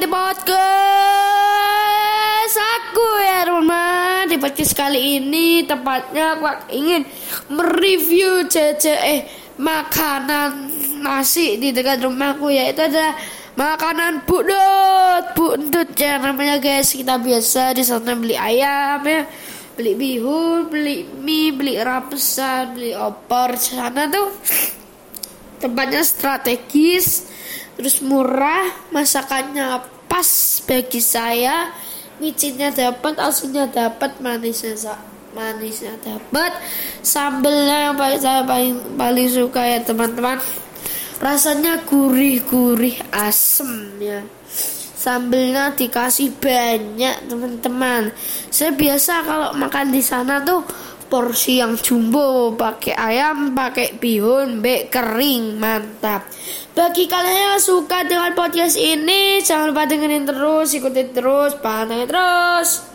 di podcast. Aku ya teman Di podcast kali ini tepatnya aku ingin mereview cece eh makanan nasi di dekat rumahku yaitu ada makanan budut budut ya namanya guys kita biasa di sana beli ayam ya. Beli bihun beli mie beli rapesan beli opor. Sana tuh tempatnya strategis terus murah masakannya pas bagi saya micinnya dapat asinnya dapat manisnya manisnya dapat sambelnya yang paling saya paling paling suka ya teman-teman. Rasanya gurih-gurih asem ya. Sambelnya dikasih banyak teman-teman. Saya biasa kalau makan di sana tuh porsi yang jumbo pakai ayam pakai bihun be kering mantap. Bagi kalian yang suka dengan podcast ini jangan lupa dengerin terus ikutin terus pantengin terus